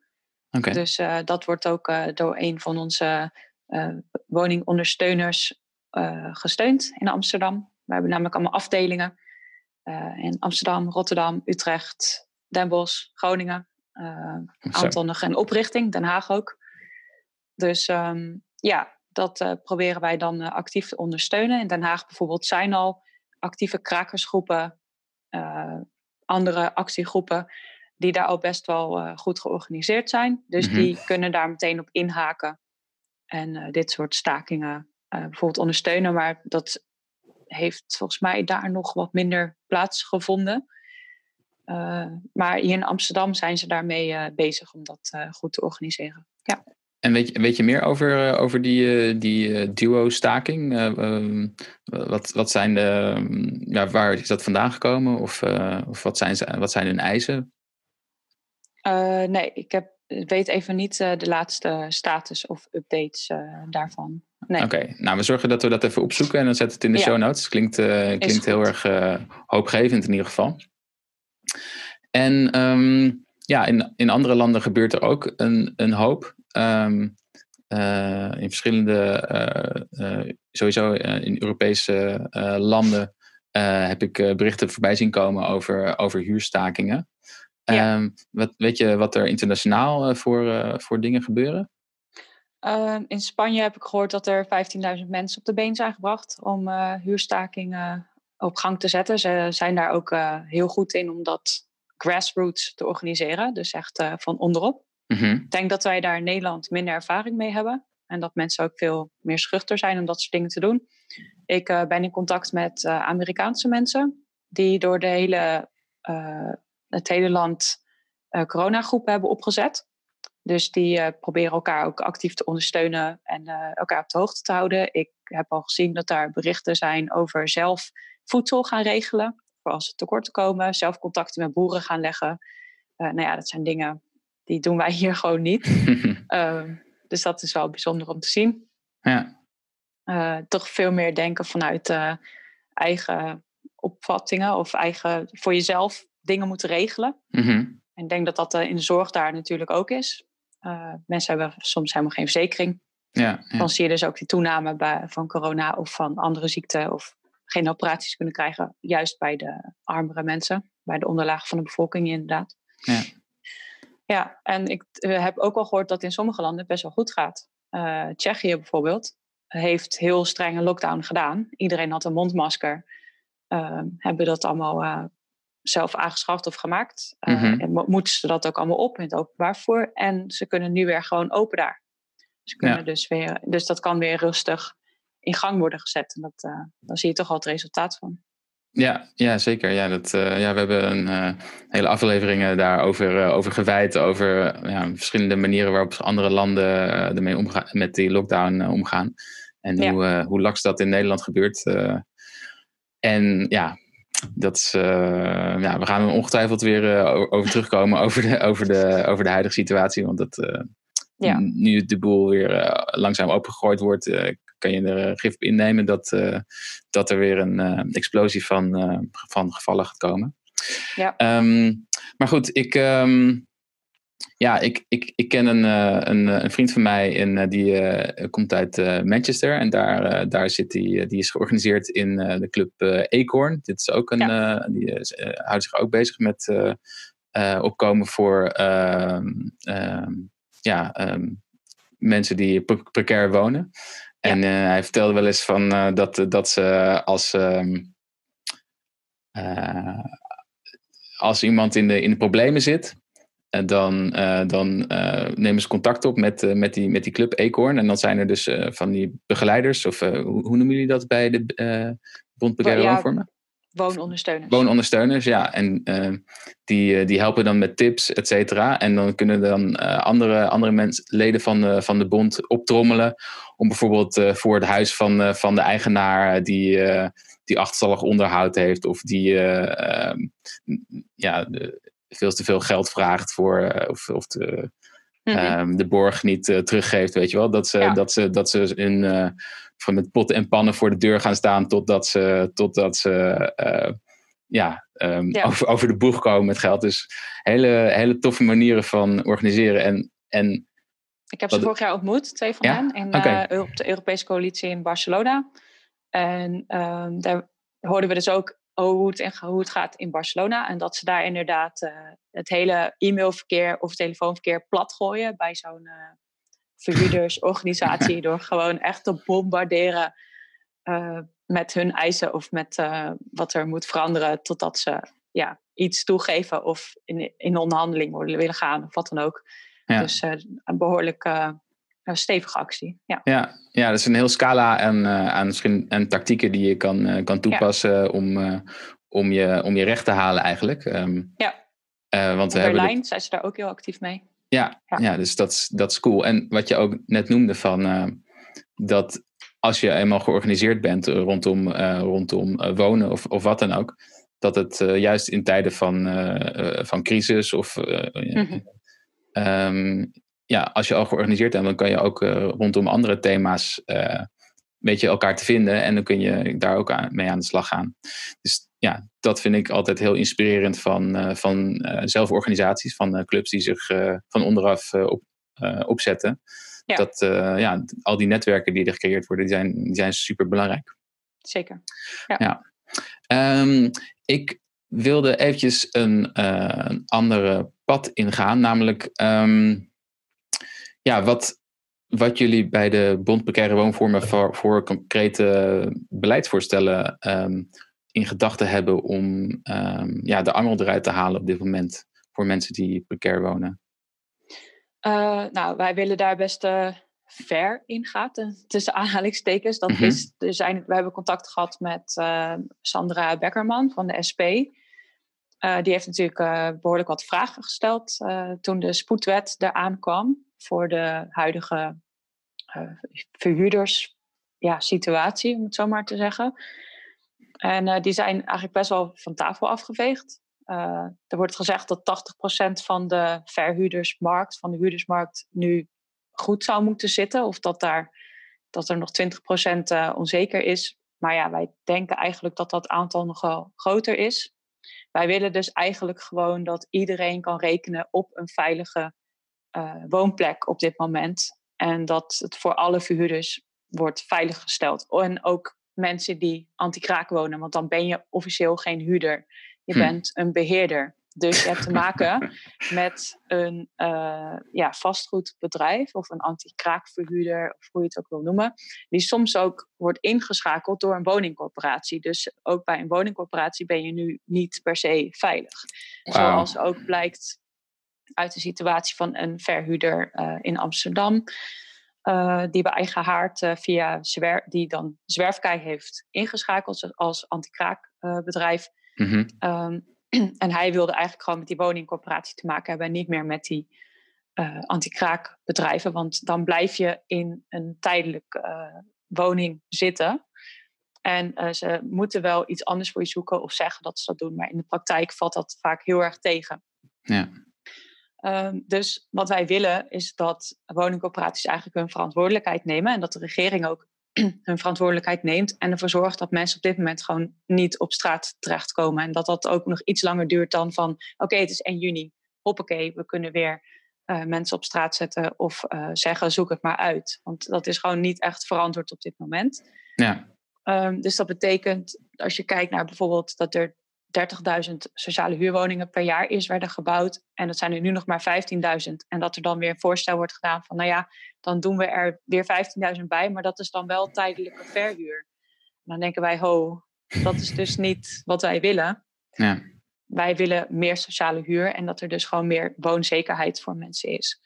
Okay. Dus dat wordt ook door een van onze woningondersteuners gesteund in Amsterdam. We hebben namelijk allemaal afdelingen in Amsterdam, Rotterdam, Utrecht, Den Bosch, Groningen. een aantal nog in oprichting, Den Haag ook. Dus um, ja, dat proberen wij dan actief te ondersteunen. In Den Haag bijvoorbeeld zijn al actieve krakersgroepen andere actiegroepen die daar al best wel uh, goed georganiseerd zijn. Dus mhm. die kunnen daar meteen op inhaken en uh, dit soort stakingen bijvoorbeeld ondersteunen. Maar dat heeft volgens mij daar nog wat minder plaatsgevonden. maar hier in Amsterdam zijn ze daarmee bezig om dat goed te organiseren. Ja. En weet je, weet je meer over, eh, over die, eh, die eh, duo-staking? Ehm, wat, wat zijn de, ehm, ja, waar is dat vandaan gekomen? Of, of wat, zijn, wat zijn hun eisen? nee, ik heb, weet even niet de laatste status of updates daarvan. Nee. Oké, nou we zorgen dat we dat even opzoeken en dan zetten het in de show notes. Klinkt, klinkt heel erg hoopgevend in ieder geval. En um, ja, in, in andere landen gebeurt er ook een, een hoop. Um, uh, in verschillende, uh, uh, sowieso in Europese landen, heb ik berichten voorbij zien komen over, over huurstakingen. Ja. Um, wat, weet je wat er internationaal voor, voor dingen gebeuren? Uh, in Spanje heb ik gehoord dat er 15.000 mensen op de been zijn gebracht om uh, huurstakingen op gang te zetten. Ze zijn daar ook uh, heel goed in om dat grassroots te organiseren, dus echt van onderop. Mhm. Ik denk dat wij daar in Nederland minder ervaring mee hebben. En dat mensen ook veel meer schuchter zijn om dat soort dingen te doen. Ik ben in contact met Amerikaanse mensen die door de hele, het hele land coronagroepen hebben opgezet. Dus die proberen elkaar ook actief te ondersteunen en elkaar op de hoogte te houden. Ik heb al gezien dat daar berichten zijn over zelf voedsel gaan regelen. Voor als er tekorten komen, zelf contacten met boeren gaan leggen. nou ja, dat zijn dingen die doen wij hier [laughs] gewoon niet. [laughs] Ehm, dus dat is wel bijzonder om te zien. Ja. Toch veel meer denken vanuit eigen opvattingen of eigen voor jezelf dingen moeten regelen. Mhm. En ik denk dat dat uh, in de zorg daar natuurlijk ook is. mensen hebben soms helemaal geen verzekering. Ja, ja, Dan zie je dus ook die toename bij, van corona of van andere ziekten of geen operaties kunnen krijgen, juist bij de armere mensen, bij de onderlaag van de bevolking inderdaad. Ja. Ja, en ik eh, heb ook al gehoord dat in sommige landen het best wel goed gaat. Uh, Tsjechië bijvoorbeeld heeft heel strenge lockdown gedaan. Iedereen had een mondmasker. Uh, hebben dat allemaal zelf aangeschaft of gemaakt. Mm -hmm. En moeten ze dat ook allemaal op in het openbaar voor. En ze kunnen nu weer gewoon open daar. Ze kunnen dus, weer, dus dat kan weer rustig in gang worden gezet. En dat, dan zie je toch al het resultaat van. Ja, ja zeker. Ja, dat, uh, ja, we hebben een uh, hele afleveringen daarover uh, over gewijd. Over ja, verschillende manieren waarop andere landen ermee omgaan, met die lockdown omgaan. En ja. hoe, hoe laks dat in Nederland gebeurt. en ja, dat is, ja, we gaan er ongetwijfeld weer over terugkomen over de, over, de, over de huidige situatie. Want dat, ja. nu de boel weer langzaam opengegooid wordt, kan je er eh, gif op innemen dat, eh, dat er weer een eh, explosie van, van gevallen gaat komen. Ja. Ehm, maar goed, ik, um, ja, ik, ik, ik ken een, een, een vriend van mij en die komt uit Manchester. En daar, daar zit die, die is georganiseerd in de club Acorn. Dit is ook een, ja. die houdt zich ook bezig met opkomen voor ehm, ja, mensen die precair wonen. En hij vertelde wel eens van, dat, dat ze als, um, als iemand in de, in de problemen zit, dan, dan nemen ze contact op met, met, die, met die club Eekhoorn. En dan zijn er dus van die begeleiders, of hoe, hoe, noemen jullie dat bij de Bond Precaire ja, Woonvormen? woonondersteuners. Woonondersteuners, ja. En die, die helpen dan met tips, et cetera. En dan kunnen dan andere, andere mensen, leden van de, van de bond optrommelen. Om bijvoorbeeld voor het huis van, van de eigenaar die, die achterstallig onderhoud heeft. Of die ehm, ja, de, veel te veel geld vraagt voor. of, of de, mm de borg niet teruggeeft, weet je wel. Dat ze, ja. dat ze, dat ze in van met potten en pannen voor de deur gaan staan totdat ze, totdat ze uh, ja, um, ja, Over, over de boeg komen met geld. Dus hele, hele toffe manieren van organiseren. En, en ik heb ze vorig jaar ontmoet, twee van hen, in okay. uh, op de Europese coalitie in Barcelona. En um, daar hoorden we dus ook hoe het, hoe het gaat in Barcelona. En dat ze daar inderdaad uh, het hele e-mailverkeer of telefoonverkeer plat gooien bij zo'n verhuurdersorganisatie [laughs] door gewoon echt te bombarderen uh, met hun eisen of met uh, wat er moet veranderen totdat ze ja, iets toegeven of in, in onderhandeling willen gaan of wat dan ook. Ja. Dus uh, een behoorlijk stevige actie. Ja. Ja, ja, dat is een heel scala aan, aan, en tactieken die je kan, kan toepassen ja. om, om, je, om je recht te halen eigenlijk. Um, ja. want in Berlijn zijn ze daar ook heel actief mee. Ja, ja. dus dat is, dat is cool. En wat je ook net noemde van dat als je eenmaal georganiseerd bent rondom, rondom wonen of, of wat dan ook, dat het juist in tijden van, van crisis of mm-hmm. um, ja, als je al georganiseerd bent, dan kan je ook rondom andere thema's weet je elkaar te vinden en dan kun je daar ook aan, mee aan de slag gaan. Dus ja, dat vind ik altijd heel inspirerend van, uh, van uh, zelforganisaties, van uh, clubs die zich van onderaf op, opzetten. Ja. Dat ja, al die netwerken die er gecreëerd worden, die zijn, die zijn super belangrijk. Zeker. Ja. ja. Um, ik wilde eventjes een, een andere pad ingaan, namelijk um, ja, wat, wat jullie bij de Bond Precaire Woonvormen voor, voor concrete beleidsvoorstellen um, in gedachten hebben om um, ja, de angel eruit te halen op dit moment voor mensen die precair wonen? Uh, nou, wij willen daar best uh, ver in gaan, tussen aanhalingstekens. Dat mm -hmm. is, er zijn, we hebben contact gehad met uh, Sandra Beckerman van de SP. die heeft natuurlijk behoorlijk wat vragen gesteld toen de spoedwet eraan kwam voor de huidige verhuurders ja, situatie, om het zo maar te zeggen. En uh, die zijn eigenlijk best wel van tafel afgeveegd. Uh, er wordt gezegd dat 80% van de verhuurdersmarkt, van de huurdersmarkt, nu goed zou moeten zitten. Of dat, daar, dat er nog 20% uh, onzeker is. Maar ja, wij denken eigenlijk dat dat aantal nogal groter is. Wij willen dus eigenlijk gewoon dat iedereen kan rekenen op een veilige woonplek op dit moment. En dat het voor alle verhuurders wordt veiliggesteld. En ook mensen die anti-kraak wonen. Want dan ben je officieel geen huurder. Je hm. bent een beheerder. Dus je hebt te maken [laughs] met een uh, ja, vastgoedbedrijf of een anti-kraakverhuurder, of hoe je het ook wil noemen, die soms ook wordt ingeschakeld door een woningcorporatie. Dus ook bij een woningcorporatie ben je nu niet per se veilig. Wow. Zoals ook blijkt uit de situatie van een verhuurder uh, in Amsterdam. Uh, die bij eigen haard uh, via zwer die dan Zwerfkei heeft ingeschakeld als anti-kraakbedrijf. Mm um, [clears throat] en hij wilde eigenlijk gewoon met die woningcorporatie te maken hebben en niet meer met die uh, anti-kraakbedrijven. Want dan blijf je in een tijdelijk woning zitten. En ze moeten wel iets anders voor je zoeken of zeggen dat ze dat doen. Maar in de praktijk valt dat vaak heel erg tegen. Ja. Um, dus wat wij willen is dat woningcorporaties eigenlijk hun verantwoordelijkheid nemen en dat de regering ook [clears throat] hun verantwoordelijkheid neemt en ervoor zorgt dat mensen op dit moment gewoon niet op straat terechtkomen. En dat dat ook nog iets langer duurt dan van oké, okay, het is 1 juni, hoppakee, we kunnen weer uh, mensen op straat zetten of uh, zeggen zoek het maar uit. Want dat is gewoon niet echt verantwoord op dit moment. Ja. Um, dus dat betekent, als je kijkt naar bijvoorbeeld dat er 30.000 sociale huurwoningen per jaar is werden gebouwd. En dat zijn er nu nog maar 15.000. En dat er dan weer een voorstel wordt gedaan van, nou ja, dan doen we er weer 15.000 bij, maar dat is dan wel tijdelijke verhuur. En dan denken wij, ho, dat is dus niet wat wij willen. Ja. Wij willen meer sociale huur en dat er dus gewoon meer woonzekerheid voor mensen is.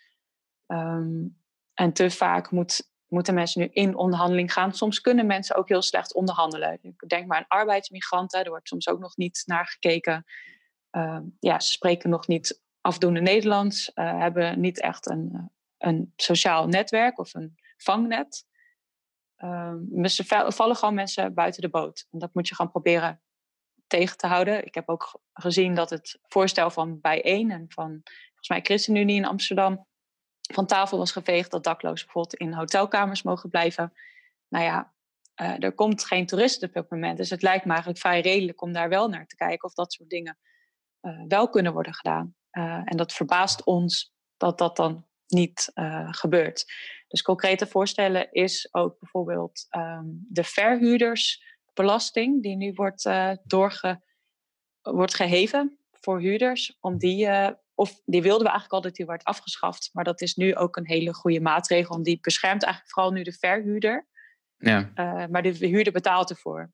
Um, en te vaak moet moeten mensen nu in onderhandeling gaan. Soms kunnen mensen ook heel slecht onderhandelen. Ik denk maar aan arbeidsmigranten, er wordt soms ook nog niet naar gekeken. Ehm, ja, ze spreken nog niet afdoende Nederlands, uh, hebben niet echt een, een sociaal netwerk of een vangnet. Um, er vallen gewoon mensen buiten de boot. En dat moet je gewoon proberen tegen te houden. Ik heb ook gezien dat het voorstel van Bijeen en van volgens mij ChristenUnie in Amsterdam van tafel was geveegd dat daklozen bijvoorbeeld in hotelkamers mogen blijven. Nou ja, uh, er komt geen toerist op het moment. Dus het lijkt me eigenlijk vrij redelijk om daar wel naar te kijken of dat soort dingen uh, wel kunnen worden gedaan. Uh, en dat verbaast ons dat dat dan niet gebeurt. Dus concrete voorstellen is ook bijvoorbeeld um, de verhuurdersbelasting, die nu wordt, doorge, wordt geheven voor huurders, om die of die wilden we eigenlijk al dat die werd afgeschaft. Maar dat is nu ook een hele goede maatregel. Want die beschermt eigenlijk vooral nu de verhuurder. Ja. Uh, maar de huurder betaalt ervoor.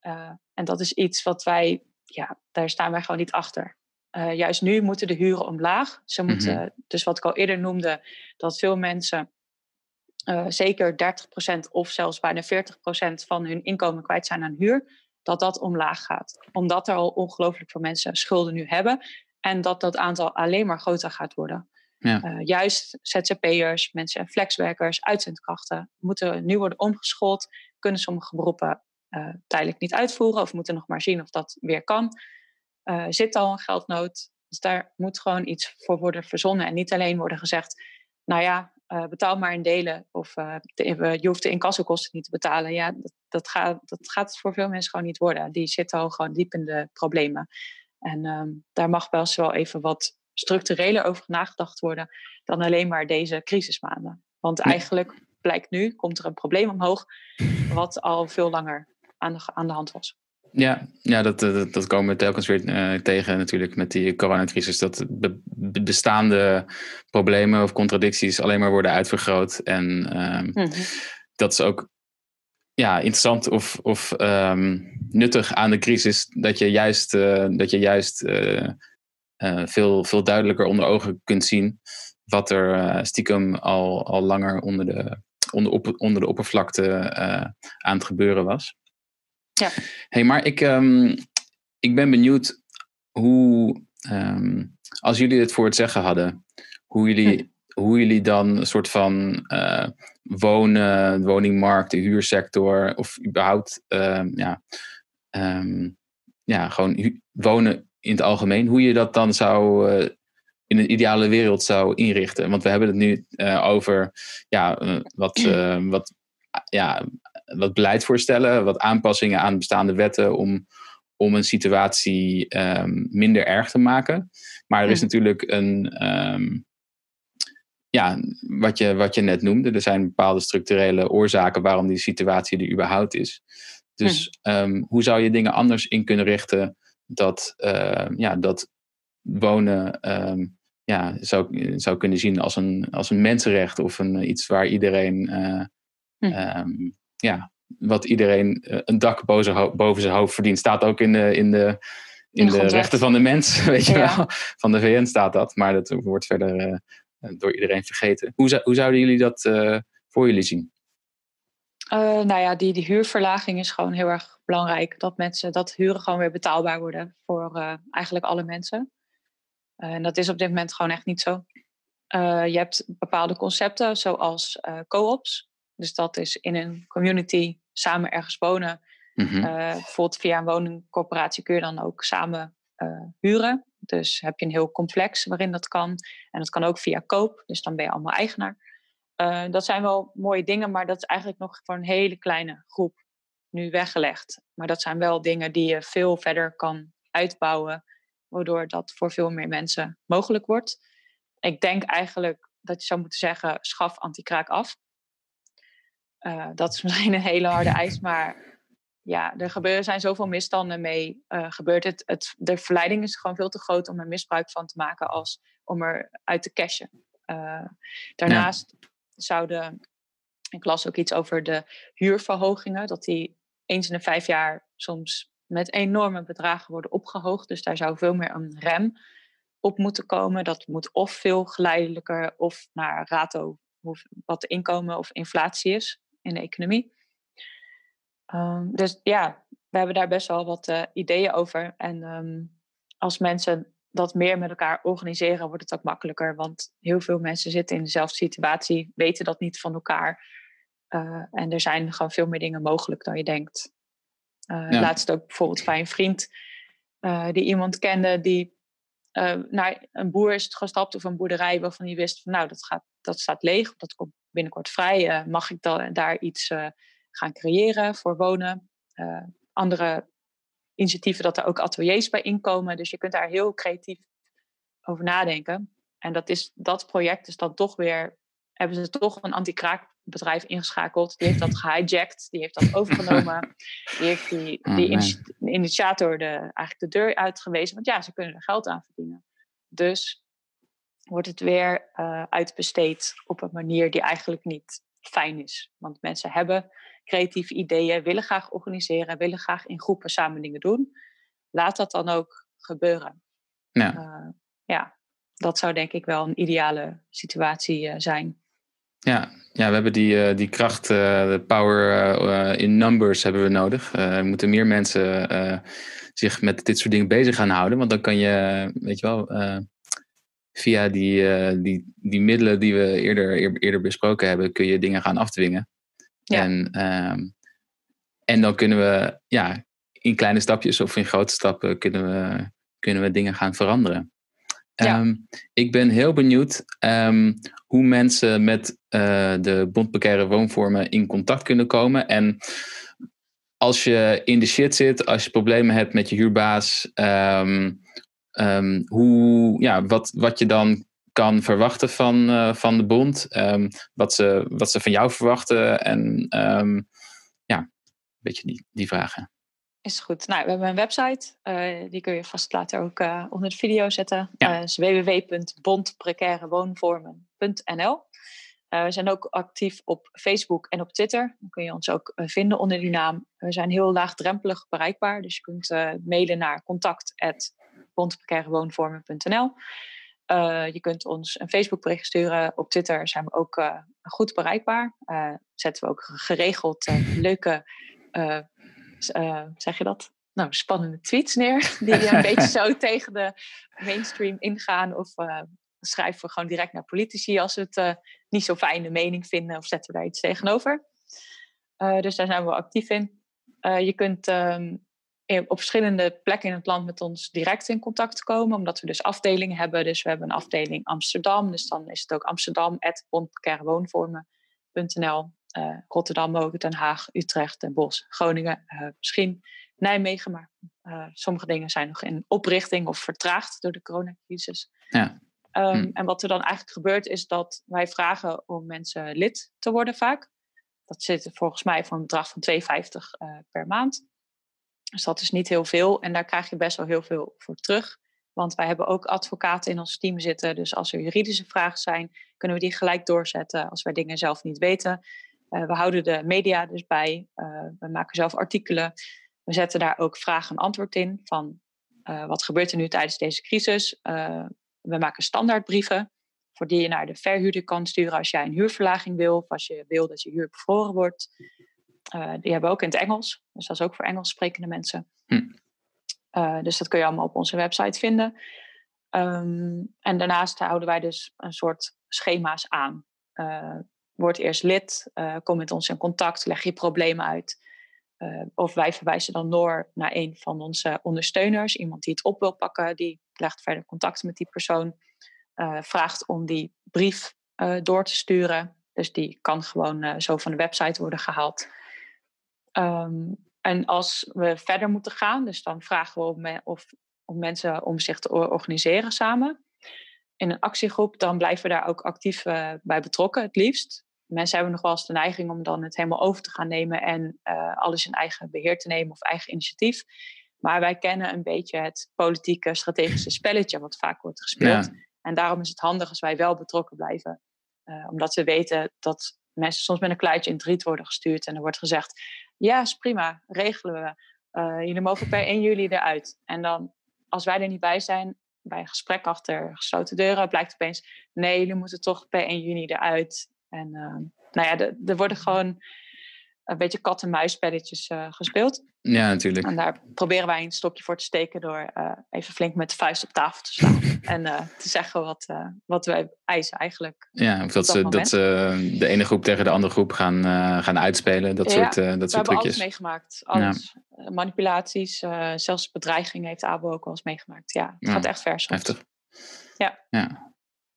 Uh, en dat is iets wat wij, ja, daar staan wij gewoon niet achter. Uh, juist nu moeten de huren omlaag. Ze mhm. moeten, mm -hmm. dus wat ik al eerder noemde, dat veel mensen zeker 30% of zelfs bijna 40% van hun inkomen kwijt zijn aan huur, dat dat omlaag gaat. Omdat er al ongelooflijk veel mensen schulden nu hebben. En dat dat aantal alleen maar groter gaat worden. Ja. Uh, juist ZZP'ers, mensen, flexwerkers, uitzendkrachten moeten nu worden omgeschoold. Kunnen sommige beroepen uh, tijdelijk niet uitvoeren of moeten nog maar zien of dat weer kan. Uh, zit al een geldnood. Dus daar moet gewoon iets voor worden verzonnen. En niet alleen worden gezegd, nou ja, betaal maar in delen. Of de, je hoeft de incassokosten niet te betalen. Ja, dat, dat, gaat, dat gaat voor veel mensen gewoon niet worden. Die zitten al gewoon diep in de problemen. En um, daar mag wel eens wel even wat structureler over nagedacht worden dan alleen maar deze crisismaanden. Want eigenlijk blijkt nu, komt er een probleem omhoog wat al veel langer aan de, aan de hand was. Ja, ja dat, dat, dat komen we telkens weer uh, tegen natuurlijk met die coronacrisis. Dat be, bestaande problemen of contradicties alleen maar worden uitvergroot. En mm -hmm. dat is ook ja, interessant of, of um, nuttig aan de crisis dat je juist, uh, dat je juist uh, uh, veel, veel duidelijker onder ogen kunt zien wat er stiekem al, al langer onder de, onder, op, onder de oppervlakte aan het gebeuren was. Ja. Hey, maar ik, um, ik ben benieuwd hoe, um, als jullie het voor het zeggen hadden, hoe jullie, hm. Hoe jullie dan een soort van wonen, de woningmarkt, de huursector of überhaupt um, ja, um, ja, gewoon wonen in het algemeen, hoe je dat dan zou uh, in een ideale wereld zou inrichten. Want we hebben het nu uh, over ja, uh, wat, [clears throat] wat, ja, wat beleidsvoorstellen, wat aanpassingen aan bestaande wetten om, om een situatie um, minder erg te maken. Maar er is natuurlijk een, ja, wat je, wat je net noemde, er zijn bepaalde structurele oorzaken waarom die situatie er überhaupt is. Dus hm. um, hoe zou je dingen anders in kunnen richten dat, uh, ja, dat wonen um, ja, zou, zou kunnen zien als een, als een mensenrecht of een, iets waar iedereen, uh, hm. um, ja, wat iedereen uh, een dak boven, boven zijn hoofd verdient, staat ook in de, in de, in, in de rechten van de mens, [laughs] weet je ja. wel. Van de VN staat dat, maar dat wordt verder door iedereen vergeten. Hoe, hoe zouden jullie dat uh, voor jullie zien? Uh, nou ja, die, die huurverlaging is gewoon heel erg belangrijk. Dat mensen, dat huren gewoon weer betaalbaar worden voor uh, eigenlijk alle mensen. en dat is op dit moment gewoon echt niet zo. je hebt bepaalde concepten zoals co-ops. Dus dat is in een community samen ergens wonen. Mm -hmm. bijvoorbeeld via een woningcorporatie kun je dan ook samen huren. Dus heb je een heel complex waarin dat kan. En dat kan ook via koop, dus dan ben je allemaal eigenaar. Uh, dat zijn wel mooie dingen, maar dat is eigenlijk nog voor een hele kleine groep nu weggelegd. Maar dat zijn wel dingen die je veel verder kan uitbouwen, waardoor dat voor veel meer mensen mogelijk wordt. Ik denk eigenlijk dat je zou moeten zeggen: schaf antikraak af. Uh, dat is [laughs] misschien een hele harde eis, maar ja, er gebeuren, zijn zoveel misstanden mee uh, gebeurd. Het, het, de verleiding is gewoon veel te groot om er misbruik van te maken als om er uit te cashen. Uh, daarnaast zouden, ik las ook iets over de huurverhogingen, dat die eens in de vijf jaar soms met enorme bedragen worden opgehoogd. Dus daar zou veel meer een rem op moeten komen. Dat moet of veel geleidelijker of naar rato wat inkomen of inflatie is in de economie. Ehm, dus ja, we hebben daar best wel wat uh, ideeën over. En um, als mensen dat meer met elkaar organiseren, wordt het ook makkelijker. Want heel veel mensen zitten in dezelfde situatie, weten dat niet van elkaar. Uh, en er zijn gewoon veel meer dingen mogelijk dan je denkt. Uh, ja. Laatst ook bijvoorbeeld bij een vriend die iemand kende die naar een boer is gestapt of een boerderij waarvan hij wist van nou dat, gaat, dat staat leeg, dat komt binnenkort vrij. mag ik dan, daar iets gaan creëren voor wonen? andere initiatieven dat er ook ateliers bij inkomen. Dus je kunt daar heel creatief over nadenken. En dat, is, dat project is dan toch weer, hebben ze toch een anti-kraakbedrijf ingeschakeld. Die heeft dat [laughs] gehijacked, die heeft dat overgenomen. [laughs] die heeft die, oh, initiator de, eigenlijk de deur uitgewezen. Want ja, ze kunnen er geld aan verdienen. Dus wordt het weer uh, uitbesteed op een manier die eigenlijk niet fijn is. Want mensen hebben creatieve ideeën, willen graag organiseren, willen graag in groepen samen dingen doen. Laat dat dan ook gebeuren. Ja, uh, ja dat zou denk ik wel een ideale situatie uh, zijn. Ja, ja, we hebben die, uh, die kracht, de power in numbers hebben we nodig. er moeten meer mensen zich met dit soort dingen bezig gaan houden. Want dan kan je, weet je wel, via die, die, die middelen die we eerder, eerder besproken hebben, kun je dingen gaan afdwingen. Ja. En, um, en dan kunnen we ja, in kleine stapjes of in grote stappen kunnen we, kunnen we dingen gaan veranderen. Ja. Um, ik ben heel benieuwd um, hoe mensen met uh, de bondprecaire woonvormen in contact kunnen komen. En als je in de shit zit, als je problemen hebt met je huurbaas, um, hoe, ja, wat, wat je dan kan verwachten van, uh, van de bond. Um, wat, ze, wat ze van jou verwachten. En um, ja, een beetje die, die vragen. Is goed. Nou, we hebben een website. Uh, die kun je vast later ook uh, onder de video zetten. Ja. is www.bondprecairewoonvormen.nl we zijn ook actief op Facebook en op Twitter. Dan kun je ons ook vinden onder die naam. We zijn heel laagdrempelig bereikbaar. Dus je kunt mailen naar contact.bondprecairewoonvormen.nl uh, je kunt ons een Facebookbericht sturen. Op Twitter zijn we ook uh, goed bereikbaar. Uh, zetten we ook geregeld leuke, zeg je dat? Nou, spannende tweets neer. [laughs] Die een [laughs] beetje zo tegen de mainstream ingaan. Of schrijven we gewoon direct naar politici als we het niet zo fijne mening vinden. Of zetten we daar iets tegenover. dus daar zijn we actief in. je kunt um, op verschillende plekken in het land met ons direct in contact komen, omdat we dus afdelingen hebben. Dus we hebben een afdeling Amsterdam, dus dan is het ook amsterdam.bondprecairwoonvormen.nl. Uh, eh, Rotterdam ook, Den Haag, Utrecht, Den Bosch, Groningen, uh, misschien Nijmegen, maar uh, sommige dingen zijn nog in oprichting of vertraagd door de coronacrisis. Ja. Um, hm. En wat er dan eigenlijk gebeurt is dat wij vragen om mensen lid te worden vaak. Dat zit volgens mij voor een bedrag van 2,50 per maand. Dus dat is niet heel veel en daar krijg je best wel heel veel voor terug. Want wij hebben ook advocaten in ons team zitten. Dus als er juridische vragen zijn, kunnen we die gelijk doorzetten als wij dingen zelf niet weten. Uh, we houden de media dus bij. Uh, we maken zelf artikelen. We zetten daar ook vraag en antwoord in van uh, wat gebeurt er nu tijdens deze crisis. we maken standaardbrieven voor die je naar de verhuurder kan sturen als jij een huurverlaging wil of als je wil dat je huur bevroren wordt. Uh, die hebben we ook in het Engels. Dus dat is ook voor Engels sprekende mensen. Hm. Uh, dus dat kun je allemaal op onze website vinden. Um, en daarnaast houden wij dus een soort schema's aan. Uh, word eerst lid, kom met ons in contact, leg je problemen uit. of wij verwijzen dan door naar een van onze ondersteuners. Iemand die het op wil pakken, die legt verder contact met die persoon. vraagt om die brief door te sturen. Dus die kan gewoon zo van de website worden gehaald. Um, en als we verder moeten gaan, dus dan vragen we of, of, mensen om zich te organiseren samen in een actiegroep, dan blijven we daar ook actief uh, bij betrokken, het liefst. Mensen hebben nog wel eens de neiging om dan het helemaal over te gaan nemen en uh, alles in eigen beheer te nemen of eigen initiatief. Maar wij kennen een beetje het politieke, strategische spelletje wat vaak wordt gespeeld. En daarom is het handig als wij wel betrokken blijven. Uh, omdat we weten dat mensen soms met een kluitje in het riet worden gestuurd en er wordt gezegd: ja, is prima, regelen we. Uh, jullie mogen per 1 juli eruit. En dan, als wij er niet bij zijn, bij een gesprek achter gesloten deuren, blijkt opeens: nee, jullie moeten toch per 1 juni eruit. En nou ja, er worden gewoon een beetje kat-en-muisspelletjes uh, gespeeld. Ja, natuurlijk. En daar proberen wij een stokje voor te steken door uh, even flink met de vuist op tafel te slaan. [laughs] en uh, te zeggen wat, wat wij eisen eigenlijk. Ja, of dat, ze, dat ze de ene groep tegen de andere groep gaan, gaan uitspelen. Dat soort, dat soort trucjes. We hebben alles meegemaakt. Alles. Ja. Manipulaties, zelfs bedreiging heeft Abo ook wel eens meegemaakt. Ja, het gaat echt ver soms. Heftig. Ja. ja.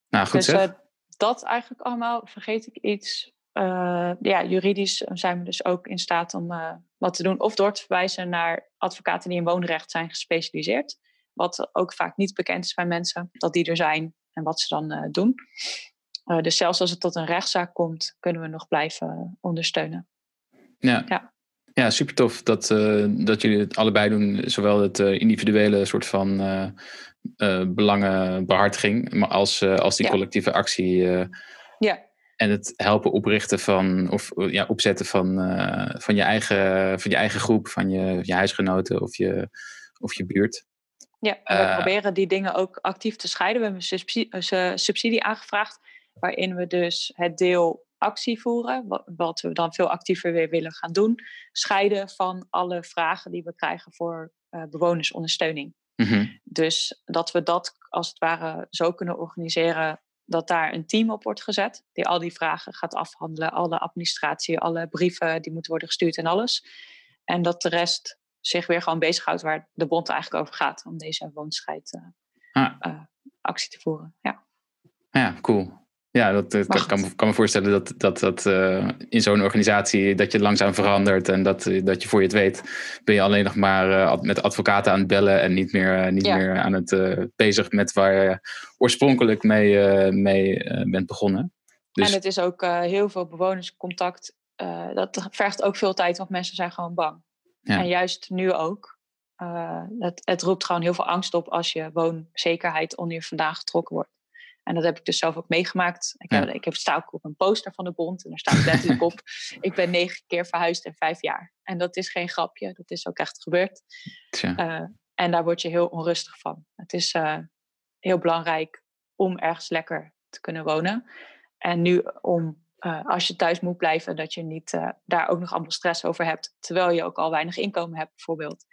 Nou, goed dus, dat eigenlijk allemaal. Vergeet ik iets? Uh, ja, juridisch zijn we dus ook in staat om uh, wat te doen. Of door te verwijzen naar advocaten die in woonrecht zijn gespecialiseerd. Wat ook vaak niet bekend is bij mensen, dat die er zijn en wat ze dan uh, doen. dus zelfs als het tot een rechtszaak komt, kunnen we nog blijven ondersteunen. Ja. ja. Ja, super tof dat, dat jullie het allebei doen. Zowel het individuele soort van belangenbehartiging, maar als, als die collectieve actie. ja. En het helpen oprichten van, of ja, opzetten van, uh, van, je eigen, van je eigen groep, van je, je huisgenoten of je, of je buurt. Ja, we uh, proberen die dingen ook actief te scheiden. We hebben een subsidie, subsidie aangevraagd, waarin we dus het deel actie voeren, wat, wat, we dan veel actiever weer willen gaan doen, scheiden van alle vragen die we krijgen voor bewonersondersteuning. Mm -hmm. Dus dat we dat als het ware zo kunnen organiseren dat daar een team op wordt gezet die al die vragen gaat afhandelen, alle administratie, alle brieven die moeten worden gestuurd en alles. En dat de rest zich weer gewoon bezighoudt waar de bond eigenlijk over gaat, om deze woonscheid uh, ah. uh, actie te voeren. Ja, ja cool. Ja, dat, dat kan, kan, me voorstellen dat, dat, dat uh, in zo'n organisatie dat je langzaam verandert en dat, dat je voor je het weet, ben je alleen nog maar uh, met advocaten aan het bellen en niet meer, uh, niet ja. meer aan het bezig met waar je oorspronkelijk mee, mee bent begonnen. Dus... En het is ook heel veel bewonerscontact. dat vergt ook veel tijd, want mensen zijn gewoon bang. Ja. En juist nu ook. het, het roept gewoon heel veel angst op als je woonzekerheid onder je vandaan getrokken wordt. En dat heb ik dus zelf ook meegemaakt. Ik, heb, ik heb, sta ook op een poster van de bond. En daar staat letterlijk op: [laughs] Ik ben negen keer verhuisd in vijf jaar. En dat is geen grapje, dat is ook echt gebeurd. Uh, en daar word je heel onrustig van. Het is uh, heel belangrijk om ergens lekker te kunnen wonen. En nu om, uh, als je thuis moet blijven, dat je niet daar ook nog allemaal stress over hebt. Terwijl je ook al weinig inkomen hebt, bijvoorbeeld.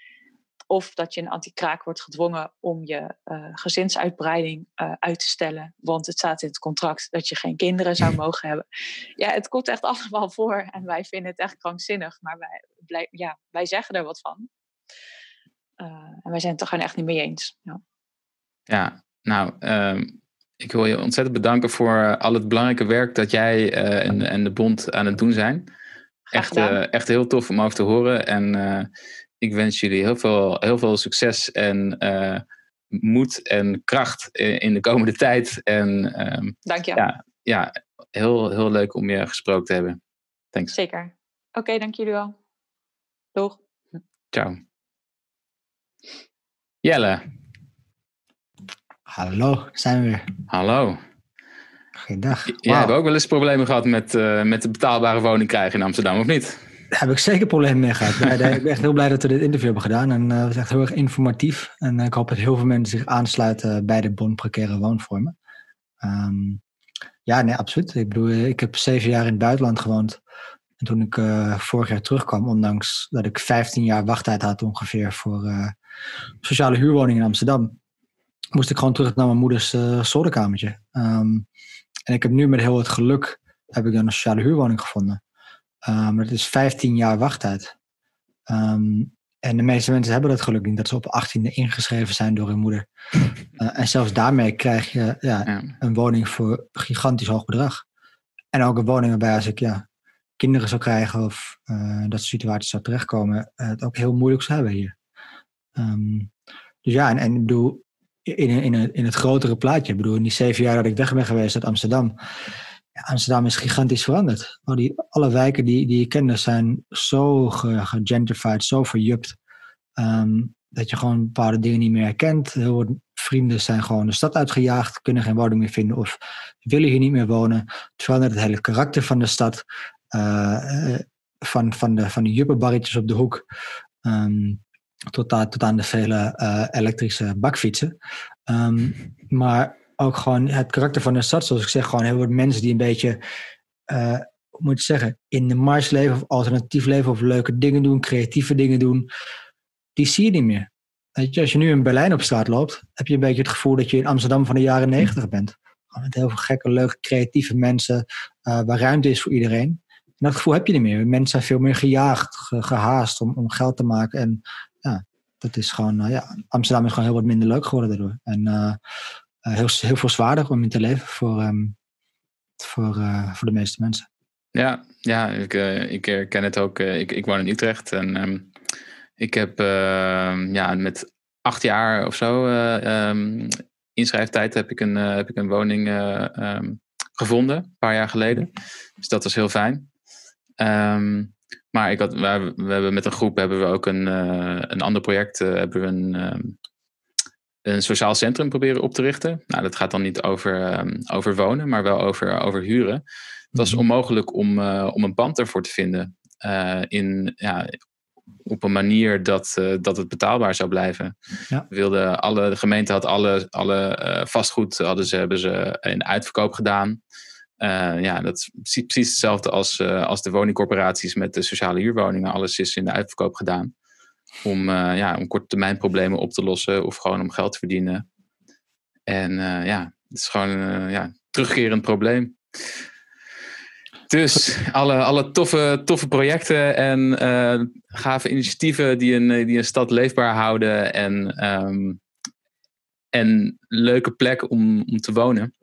Of dat je in anti-kraak wordt gedwongen om je uh, gezinsuitbreiding uh, uit te stellen. Want het staat in het contract dat je geen kinderen zou [laughs] mogen hebben. Ja, het komt echt allemaal voor. En wij vinden het echt krankzinnig. Maar wij, ja, wij zeggen er wat van. Uh, en wij zijn het er gewoon echt niet mee eens. Ja, ja nou, ehm, ik wil je ontzettend bedanken voor al het belangrijke werk dat jij en, en de bond aan het doen zijn. Echt, echt heel tof om over te horen. En ik wens jullie heel veel, heel veel succes en uh, moed en kracht in de komende [laughs] tijd. En, uh, Dank je. Ja, ja, heel, heel leuk om je gesproken te hebben. Thanks. Zeker. Oké, okay, dank jullie wel. Doeg. Ciao. Jelle. Hallo, zijn we weer. Hallo. Goeiedag. Wow. Jij hebt ook wel eens problemen gehad met, uh, met de betaalbare woning krijgen in Amsterdam, of niet? Daar heb ik zeker problemen mee gehad. ik ben echt heel blij dat we dit interview hebben gedaan. En uh, het is echt heel erg informatief. En uh, ik hoop dat heel veel mensen zich aansluiten bij de Bon Precaire Woonvormen. Um, ja, nee, absoluut. Ik bedoel, ik heb zeven jaar in het buitenland gewoond. En toen ik vorig jaar terugkwam, ondanks dat ik 15 jaar wachttijd had ongeveer voor sociale huurwoningen in Amsterdam, moest ik gewoon terug naar mijn moeders zolderkamertje. Um, en ik heb nu met heel het geluk heb ik een sociale huurwoning gevonden. Maar het is 15 jaar wachttijd. Um, en de meeste mensen hebben dat geluk niet, dat ze op 18e ingeschreven zijn door hun moeder. Uh, [clears throat] en zelfs daarmee krijg je ja, ja, een woning voor gigantisch hoog bedrag. En ook een woning waarbij als ik ja, kinderen zou krijgen of uh, dat situatie zou terechtkomen, uh, het ook heel moeilijk zou hebben hier. Um, dus ja, en, en ik bedoel, in, in, in het grotere plaatje, ik bedoel, in die zeven jaar dat ik weg ben geweest uit Amsterdam, Amsterdam is gigantisch veranderd. Al die, alle wijken die, die je kende zijn zo gegentrified, zo verjupt. Um, dat je gewoon bepaalde dingen niet meer herkent. Heel vrienden zijn gewoon de stad uitgejaagd, kunnen geen woning meer vinden of willen hier niet meer wonen. Het verandert het hele karakter van de stad. Uh, van, van, de, van de juppenbarretjes op de hoek um, tot, aan, tot aan de vele uh, elektrische bakfietsen. Um, maar ook gewoon het karakter van de stad, zoals ik zeg, gewoon heel veel mensen die een beetje uh, hoe moet je zeggen, in de mars leven of alternatief leven of leuke dingen doen, creatieve dingen doen, die zie je niet meer. Weet je, als je nu in Berlijn op straat loopt, heb je een beetje het gevoel dat je in Amsterdam van de jaren negentig bent. Met heel veel gekke, leuke, creatieve mensen, uh, waar ruimte is voor iedereen. En dat gevoel heb je niet meer. Mensen zijn veel meer gejaagd, gehaast om, om geld te maken. En ja, dat is gewoon, uh, ja, Amsterdam is gewoon heel wat minder leuk geworden daardoor. En uh, heel, heel veel zwaarder om in te leven voor, um, voor, voor de meeste mensen. Ja, ja ik, ik ken het ook. ik, ik woon in Utrecht en um, ik heb ehm, ja, met acht jaar of zo inschrijftijd heb ik een, heb ik een woning gevonden, een paar jaar geleden. Dus dat was heel fijn. Maar ik had, we, we, hebben met een groep hebben we ook een, een ander project. Hebben we een, een sociaal centrum proberen op te richten. Nou, dat gaat dan niet over, um, over wonen, maar wel over, over huren. Het was mhm. onmogelijk om, uh, om een pand ervoor te vinden. in, ja, op een manier dat, uh, dat het betaalbaar zou blijven. Ja. We wilden alle, de gemeente had alle, alle vastgoed hadden ze, hebben ze in uitverkoop gedaan. Ja, dat is precies hetzelfde als, als de woningcorporaties met de sociale huurwoningen. Alles is in de uitverkoop gedaan. Om, ja, om korte termijn problemen op te lossen of gewoon om geld te verdienen. En ja, het is gewoon een ja, terugkerend probleem. Dus alle, alle toffe, toffe projecten en uh, gave initiatieven die een, die een stad leefbaar houden en, um, en leuke plek om, om te wonen,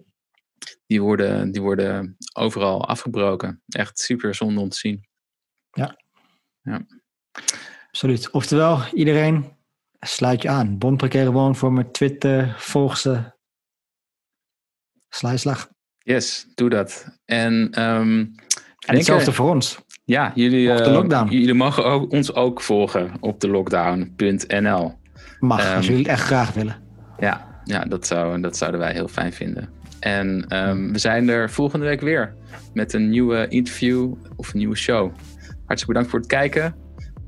die worden, die worden overal afgebroken. Echt super zonde om te zien. Ja. ja. Absoluut. Oftewel, iedereen sluit je aan. Bon Woon mijn Twitter, volg ze. Slijslag. Yes, doe dat. En, um, en hetzelfde voor ons. Ja, jullie, uh, jullie mogen ook, ons ook volgen op de lockdown.nl. Mag, um, als ehm, jullie het echt graag willen. Ja, ja dat, zou, dat zouden wij heel fijn vinden. En um, we zijn er volgende week weer met een nieuwe interview of een nieuwe show. Hartstikke bedankt voor het kijken.